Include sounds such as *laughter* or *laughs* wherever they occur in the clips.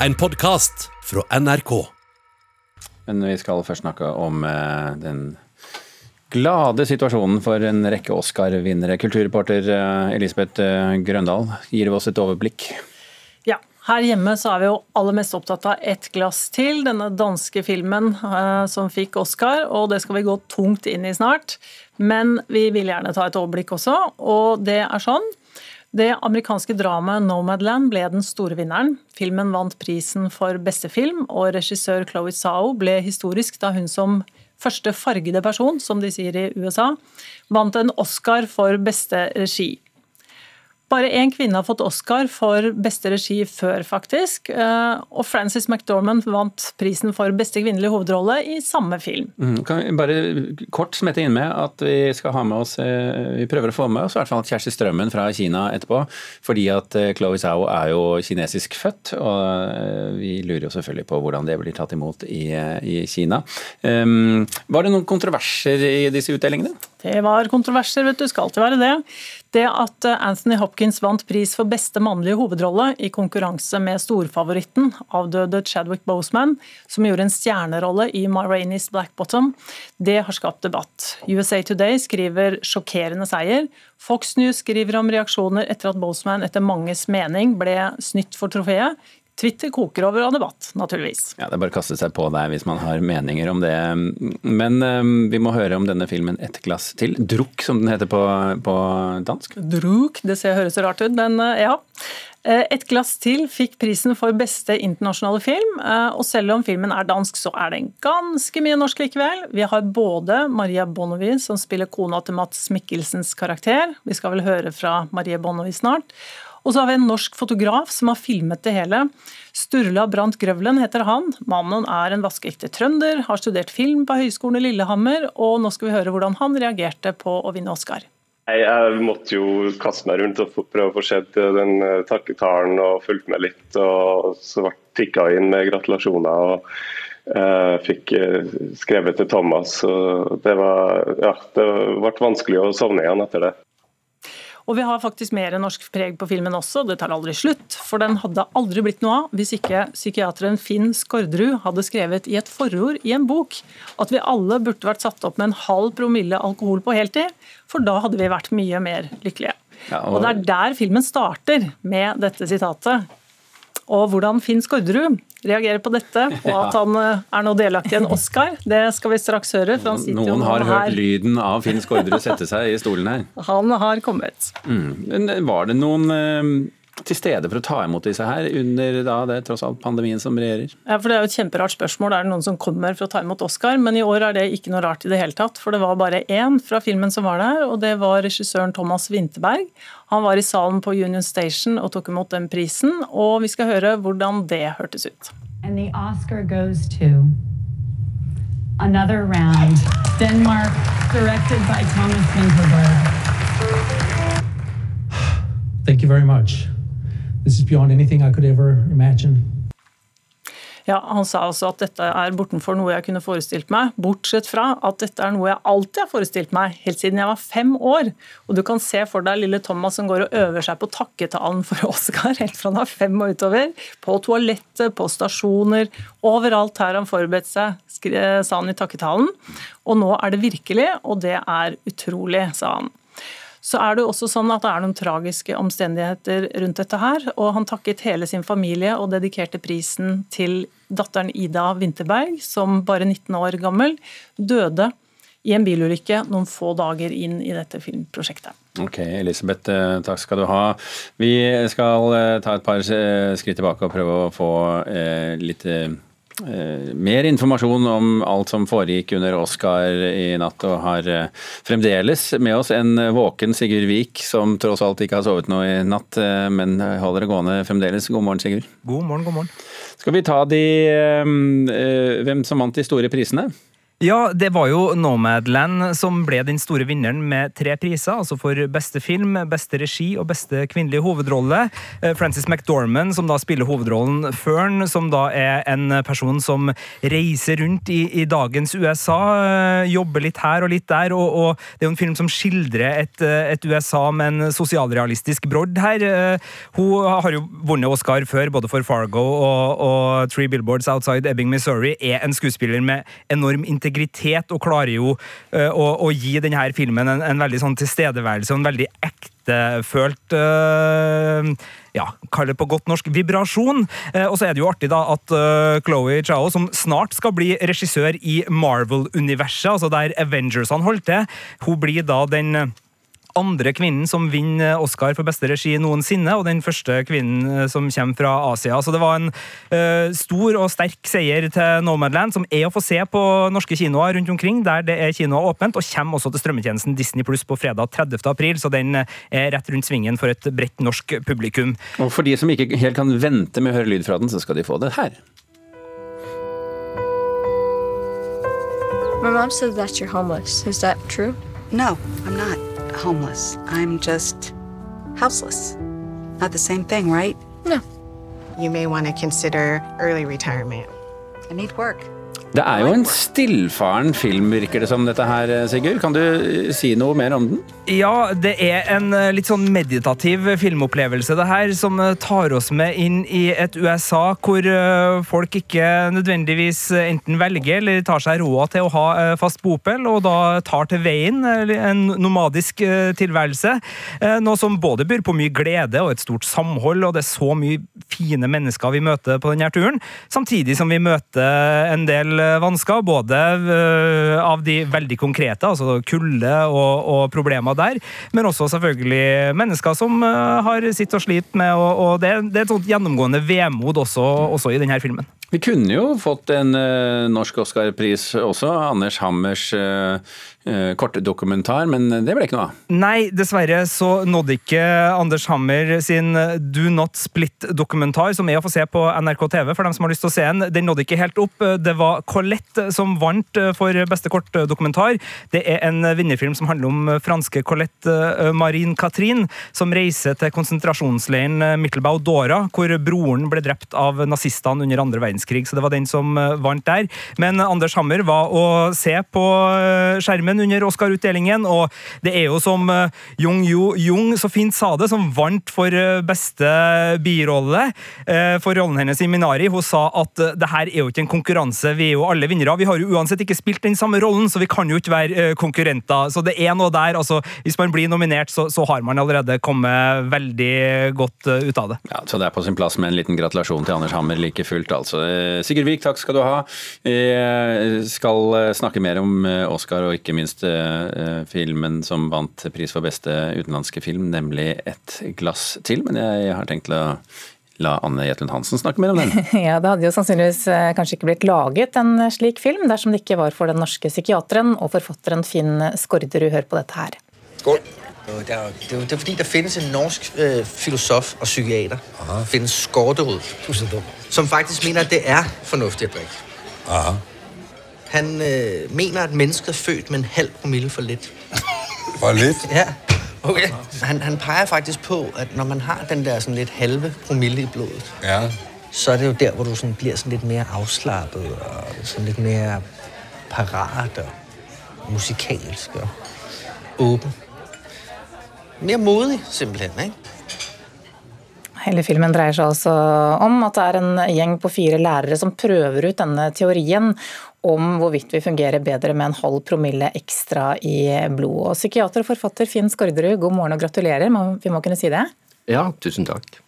en podkast fra NRK. Men vi skal først snakke om eh, den glade situasjonen for en rekke Oscar-vinnere. Kulturreporter eh, Elisabeth eh, Grøndal gir oss et overblikk. Ja, her hjemme så er vi jo aller mest opptatt av Ett glass til, denne danske filmen eh, som fikk Oscar, og det skal vi gå tungt inn i snart. Men vi vil gjerne ta et overblikk også, og det er sånn. Det amerikanske dramaet 'Nomadland' ble den store vinneren. Filmen vant prisen for beste film, og regissør Chloé Zhao ble historisk da hun som første fargede person, som de sier i USA, vant en Oscar for beste regi. Bare én kvinne har fått Oscar for beste regi før, faktisk. Eh, og Frances McDormand vant prisen for beste kvinnelige hovedrolle i samme film. Mm, kan vi bare kort smette inn med at vi skal ha med oss eh, Vi prøver å få med oss i hvert fall Kjersti Strømmen fra Kina etterpå. Fordi at eh, Chloé Zhao er jo kinesisk født, og vi lurer jo selvfølgelig på hvordan det blir tatt imot i, i Kina. Um, var det noen kontroverser i disse utdelingene? Det var kontroverser, vet du. Skal alltid være det. Det at Anthony Hopkins vant pris for beste mannlige hovedrolle i konkurranse med storfavoritten, avdøde Chadwick Boseman, som gjorde en stjernerolle i Ma Rainey's Black Bottom, det har skapt debatt. USA Today skriver 'sjokkerende seier'. Fox News skriver om reaksjoner etter at Boseman etter manges mening ble snytt for trofeet. Twitter koker over av debatt, naturligvis. Ja, Det er bare å kaste seg på deg hvis man har meninger om det. Men um, vi må høre om denne filmen Et glass til. Druk, som den heter på, på dansk. Druk, det ser høres rart ut, men uh, ja. Uh, Et glass til fikk prisen for beste internasjonale film. Uh, og selv om filmen er dansk, så er den ganske mye norsk likevel. Vi har både Maria Bonnevie, som spiller kona til Mats Mikkelsens karakter. Vi skal vel høre fra Marie Bonnevie snart. Og så har vi en norsk fotograf som har filmet det hele. Sturla Brandt Grøvlen heter han. Mannen er en vaskeekte trønder, har studert film på Høgskolen i Lillehammer, og nå skal vi høre hvordan han reagerte på å vinne Oscar. Jeg måtte jo kaste meg rundt og prøve å få sett den eh, takketalen og fulgt med litt. og Så ble jeg inn med gratulasjoner. og uh, Fikk uh, skrevet til Thomas. og det, var, ja, det ble vanskelig å sovne igjen etter det. Og vi har faktisk mer norsk preg på filmen også, det tar aldri slutt. For den hadde aldri blitt noe av hvis ikke psykiateren Finn Skårderud hadde skrevet i et forord i en bok at vi alle burde vært satt opp med en halv promille alkohol på heltid, for da hadde vi vært mye mer lykkelige. Ja, og... og det er der filmen starter, med dette sitatet. Og hvordan Finn Skårderud reagerer på dette, og at han eh, er nå delaktig i en Oscar, det skal vi straks høre. Noen har hørt her. lyden av Finn Skårderud sette seg i stolen her. Han har kommet. Mm. Var det noen eh, til stede for å ta imot disse her, under da, det tross alt pandemien som regjerer? Ja, for Det er jo et kjemperart spørsmål. Er det noen som kommer for å ta imot Oscar? Men i år er det ikke noe rart i det hele tatt. For det var bare én fra filmen som var der, og det var regissøren Thomas Winterberg. Han var i salen på Union Station og tok imot den prisen, og vi skal høre hvordan det hørtes ut. And the Oscar goes to Another Round, Denmark, directed by Thomas Winterberg. Thank you very much. This is beyond anything I could ever imagine. Ja, Han sa altså at dette er bortenfor noe jeg kunne forestilt meg, bortsett fra at dette er noe jeg alltid har forestilt meg, helt siden jeg var fem år. Og Du kan se for deg lille Thomas som går og øver seg på takketalen for Oscar helt fra han er fem og utover. På toalettet, på stasjoner, overalt her han forberedt seg, sa han i takketalen. Og nå er det virkelig, og det er utrolig, sa han. Så er det jo også sånn at det er noen tragiske omstendigheter rundt dette her. Og han takket hele sin familie og dedikerte prisen til datteren Ida Winterberg, som bare 19 år gammel døde i en bilulykke noen få dager inn i dette filmprosjektet. Ok, Elisabeth, eh, takk skal du ha. Vi skal eh, ta et par eh, skritt tilbake og prøve å få litt mer informasjon om alt som foregikk under Oscar i natt, og har eh, fremdeles med oss en våken Sigurd Vik, som tross alt ikke har sovet noe i natt, eh, men holder det gående fremdeles. God morgen, Sigurd. God morgen, god morgen. Skal vi ta de, hvem som vant de store prisene? Ja, det var jo Nomadland som ble den store vinneren med tre priser. Altså for beste film, beste regi og beste kvinnelige hovedrolle. Eh, Frances McDormand, som da spiller hovedrollen Fern, som da er en person som reiser rundt i, i dagens USA. Eh, jobber litt her og litt der. Og, og det er jo en film som skildrer et, eh, et USA med en sosialrealistisk brodd her. Hun har jo vunnet Oscar før, både for Fargo og, og Three Billboards Outside Ebbing, Missouri. Er en skuespiller med enorm integritet integritet og klarer jo uh, å, å, gi denne filmen en, en veldig sånn tilstedeværelse og en veldig ektefølt uh, ja, kall det på godt norsk, vibrasjon. Uh, og så er det jo artig da at uh, Chloé Chao, som snart skal bli regissør i Marvel-universet, altså der Avengersene holdt til, hun blir da den andre kvinnen som vinner Oscar for beste regi noensinne, og den første kvinnen eh, som kommer fra Asia. Så det var en uh, stor og sterk seier til Nomadland, som er å få se på norske kinoer rundt omkring, der det er kinoer åpent, og kommer også til strømmetjenesten Disney Pluss på fredag 30. april, så den eh, er rett rundt svingen for et bredt norsk publikum. Og for de som ikke helt kan vente med å høre lyd fra den, så skal de få det her. My mom said that you're homeless. Is that true? No, I'm not. Homeless. I'm just houseless. Not the same thing, right? No. You may want to consider early retirement. I need work. Det er jo en stillfaren film, virker det som dette her, Sigurd. Kan du eh, si noe mer om den? Ja, det er en eh, litt sånn meditativ filmopplevelse, det her, som eh, tar oss med inn i et USA hvor folk ikke nødvendigvis enten velger eller tar seg råd til å ha fast bopel, og da tar til veien en nomadisk tilværelse. Noe som både byr på mye glede og et stort samhold, og det er så mye fine mennesker vi møter på denne turen, samtidig som vi møter en del vansker, både eh, av de veldig konkrete, altså kulde og, og problemer der, men også selvfølgelig mennesker som eh, har sitt og slitt med, og, og det, det, er et sånt gjennomgående vemod også, også i denne filmen. Vi kunne jo fått en uh, norsk Oscar-pris også. Anders Hammers uh, uh, kortdokumentar, men det ble ikke noe av. Nei, dessverre så nådde ikke Anders Hammer sin Do Not Split-dokumentar, som er å få se på NRK TV for dem som har lyst til å se den. Den nådde ikke helt opp. Det var Colette som vant for beste kortdokumentar. Det er en vinnerfilm som handler om franske Colette Marine Catherine, som reiser til konsentrasjonsleiren Mittelbau Dora, hvor broren ble drept av nazistene under andre verdenskrig så det var den som eh, vant der. Men Anders Hammer var å se på eh, skjermen under Oscar-utdelingen, og det er jo som eh, Jung Jo Jung så fint sa det, som vant for beste birolle for rollen hennes i Minari. Hun sa at det her er jo ikke en konkurranse, vi er jo alle vinnere. Vi har jo uansett ikke spilt den samme rollen, så vi kan jo ikke være konkurrenter. Så det er noe der. altså Hvis man blir nominert, så, så har man allerede kommet veldig godt ut av det. Ja, Så det er på sin plass med en liten gratulasjon til Anders Hammer like fullt, altså. Eh, Sigurd Vik, takk skal du ha. Vi eh, skal eh, snakke mer om Oscar og ikke minst filmen som vant pris for beste utenlandske film, nemlig Et glass til. Men jeg har tenkt å la Anne Jetlund Hansen snakke mer om den. *laughs* Ja, Det hadde jo sannsynligvis kanskje ikke blitt laget en slik film dersom det ikke var for den norske psykiateren og forfatteren Finn Skårderud. Hør på dette her. Skål. Det er, det, er, det er fordi der finnes en norsk øh, filosof og psykiater. Aha. Finn Skårderud. Som faktisk mener at det er fornuftig å drikke. Aha. Han øh, mener at mennesket er født med en halv promille for litt. For litt? Ja. Okay. Han, han, peger faktisk på at når man har den der litt halve promille i blodet, ja. så er det jo der hvor du sådan blir sådan litt mer avslappet og sådan litt mer parat og musikalsk og åpen Mere modig, simpelthen. ikke? Hele filmen dreier seg altså om at det er en gjeng på fire lærere som prøver ut denne teorien om hvorvidt vi fungerer bedre med en halv promille ekstra i blod. Og Psykiater og forfatter Finn Skårderud, god morgen og gratulerer. Vi må kunne si det? Ja, tusen takk.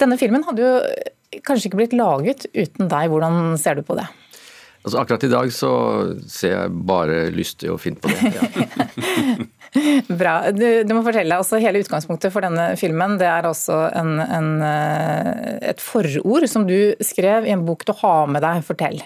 Denne filmen hadde jo kanskje ikke blitt laget uten deg. Hvordan ser du på det? Altså Akkurat i dag så ser jeg bare lystig og fint på det. Ja. *laughs* Bra. Du, du, må fortelle, altså Hele utgangspunktet for denne filmen det er altså en, en, eh, et forord som du skrev i en bok du har med deg. Fortell.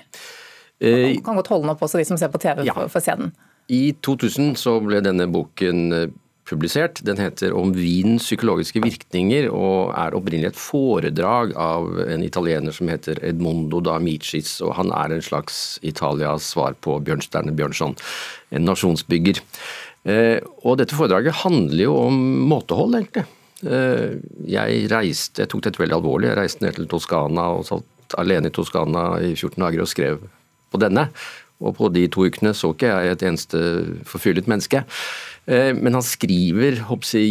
Du eh, kan godt holde den opp også, de som ser på TV, ja. å se den. I 2000 så ble denne boken eh, publisert. Den heter 'Om vinens psykologiske virkninger' og er opprinnelig et foredrag av en italiener som heter Edmondo da Micis, og Han er en slags Italias svar på Bjørnstjerne Bjørnson, en nasjonsbygger. Eh, og Dette foredraget handler jo om måtehold, egentlig. Jeg reiste, jeg tok dette veldig alvorlig. Jeg reiste ned til Toskana og satt alene i Toskana i 14 dager og skrev på denne. Og på de to ukene så ikke jeg et eneste forfyllet menneske. Eh, men han skriver hoppsi,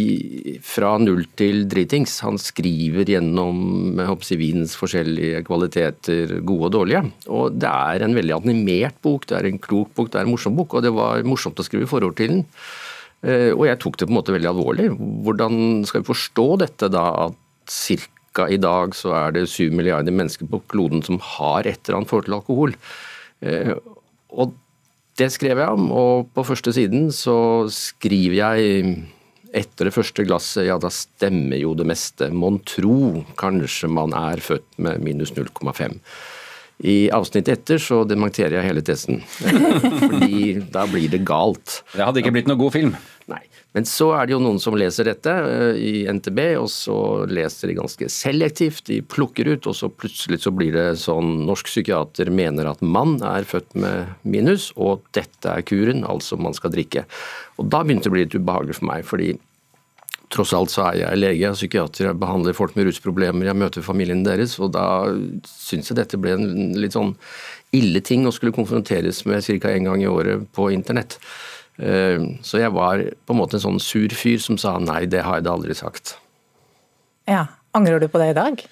fra null til dritings. Han skriver gjennom hoppsi, vins forskjellige kvaliteter, gode og dårlige. Og Det er en veldig animert bok, det er en klok bok, det er en morsom bok. Og det var morsomt å skrive forord til den. Eh, og jeg tok det på en måte veldig alvorlig. Hvordan skal vi forstå dette da, at ca. i dag så er det syv milliarder mennesker på kloden som har et eller annet forhold til alkohol. Eh, og det skrev jeg om, og på første siden så skriver jeg etter det første glasset, ja da stemmer jo det meste. Mon tro kanskje man er født med minus 0,5. I avsnittet etter så dementerer jeg hele testen, *laughs* fordi da blir det galt. Det hadde ikke blitt noe god film? Nei. Men så er det jo noen som leser dette eh, i NTB, og så leser de ganske selektivt. De plukker ut, og så plutselig så blir det sånn norsk psykiater mener at mann er født med minus, og dette er kuren, altså man skal drikke. Og da begynte det å bli litt ubehagelig for meg, fordi tross alt så er jeg lege, jeg er psykiater, jeg behandler folk med rusproblemer, jeg møter familien deres, og da syns jeg dette ble en litt sånn ille ting å skulle konfronteres med ca. én gang i året på internett. Eh, så jeg var på en måte en sånn sur fyr som sa nei, det har jeg da aldri sagt. Ja, Angrer du på det i dag?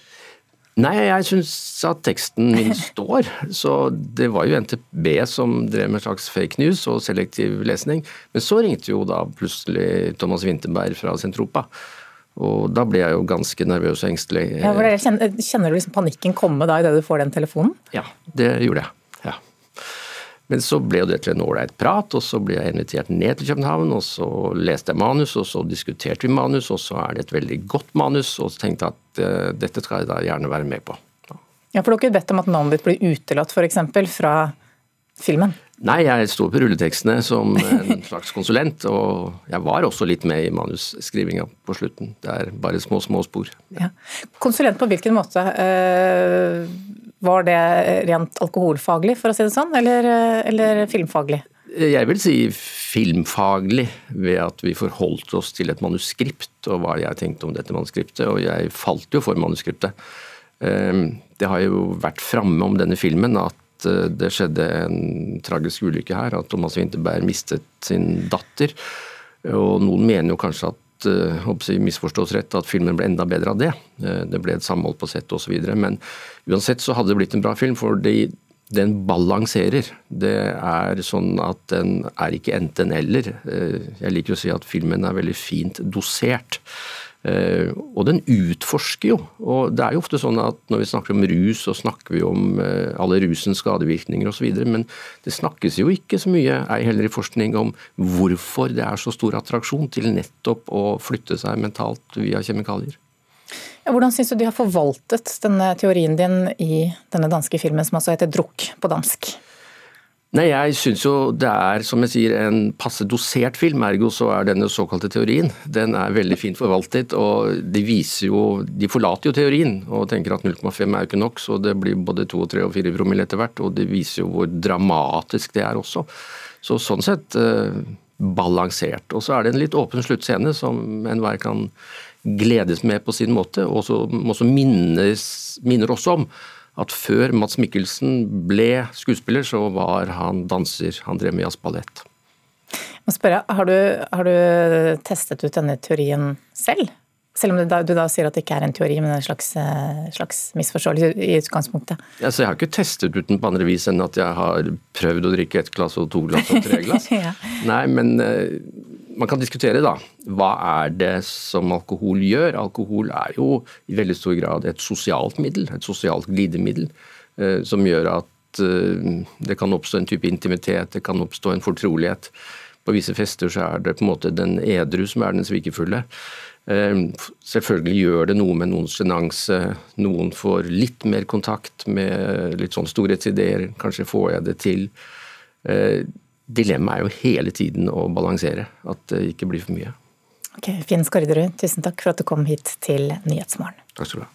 Nei, jeg syns at teksten min står. Så det var jo NTB som drev med slags fake news og selektiv lesning. Men så ringte jo da plutselig Thomas Winterberg fra Sentropa. Og da ble jeg jo ganske nervøs og engstelig. Ja, kjenner, kjenner du liksom panikken komme da idet du får den telefonen? Ja, det gjorde jeg. Men så ble det til en ålreit prat, og så ble jeg invitert ned til København. og Så leste jeg manus, og så diskuterte vi manus, og så er det et veldig godt manus. Og så tenkte jeg at uh, dette skal jeg da gjerne være med på. Ja, For du har ikke bedt om at navnet ditt blir utelatt f.eks. fra filmen? Nei, jeg sto på rulletekstene som en *laughs* slags konsulent, og jeg var også litt med i manusskrivinga på slutten. Det er bare små, små spor. Ja. Konsulent på hvilken måte? Uh var det rent alkoholfaglig, for å si det sånn, eller, eller filmfaglig? Jeg vil si filmfaglig, ved at vi forholdt oss til et manuskript og hva jeg tenkte om dette manuskriptet, og jeg falt jo for manuskriptet. Ehm, det har jo vært framme om denne filmen at eh, det skjedde en tragisk ulykke her, at Thomas Winterberg mistet sin datter. Og noen mener jo kanskje at håper eh, misforstås rett, at filmen ble enda bedre av det. Eh, det ble et samhold på sett osv. Men uansett så hadde det blitt en bra film, for den balanserer. Det er sånn at den er ikke enten-eller. Eh, jeg liker å si at filmen er veldig fint dosert. Eh, og den utforsker jo. og Det er jo ofte sånn at når vi snakker om rus, så snakker vi om eh, alle rusens skadevirkninger osv. Men det snakkes jo ikke så mye, ei heller i forskning, om hvorfor det er så stor attraksjon til nettopp å flytte seg mentalt via kjemikalier. Hvordan syns du de har forvaltet denne teorien din i denne danske filmen som altså heter 'Drukk' på dansk? Nei, jeg syns jo det er som jeg sier, en passe dosert film. Ergo så er denne såkalte teorien den er veldig fint forvaltet. og De viser jo, de forlater jo teorien og tenker at 0,5 er ikke nok, så det blir både 2, 3 og 4 promille etter hvert. Og det viser jo hvor dramatisk det er også. Så sånn sett eh, balansert. Og så er det en litt åpen sluttscene som enhver kan gledes med på sin måte, og som også minnes, minner oss om at før Mats Mikkelsen ble skuespiller, så var han danser. Han drev med jazzballett. Har, du, har du testet ut denne teorien selv? Selv om du da, du da, sier at det ikke er en teori, men en slags, eh, slags misforståelse i utgangspunktet? Altså, jeg har ikke testet ut den på andre vis enn at jeg har prøvd å drikke ett glass og to glass og tre glass. *laughs* ja. Nei, men uh, man kan diskutere da. Hva er det som alkohol gjør? Alkohol er jo i veldig stor grad et sosialt middel, et sosialt glidemiddel, uh, som gjør at uh, det kan oppstå en type intimitet, det kan oppstå en fortrolighet. På visse fester så er det på en måte den edru som er den svikefulle. Ehm, selvfølgelig gjør det noe med noens sjenanse. Noen får litt mer kontakt med litt sånn storhetsideer. Kanskje får jeg det til. Dilemmaet er jo hele tiden å balansere, at det ikke blir for mye. Ok, Finn Skårderud, tusen takk for at du kom hit til Nyhetsmorgen. Takk skal du ha.